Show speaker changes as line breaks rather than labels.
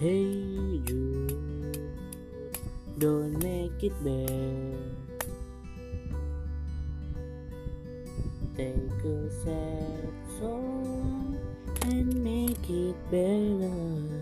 Hey Jude, don't make it bad. Take a sad song and make it better.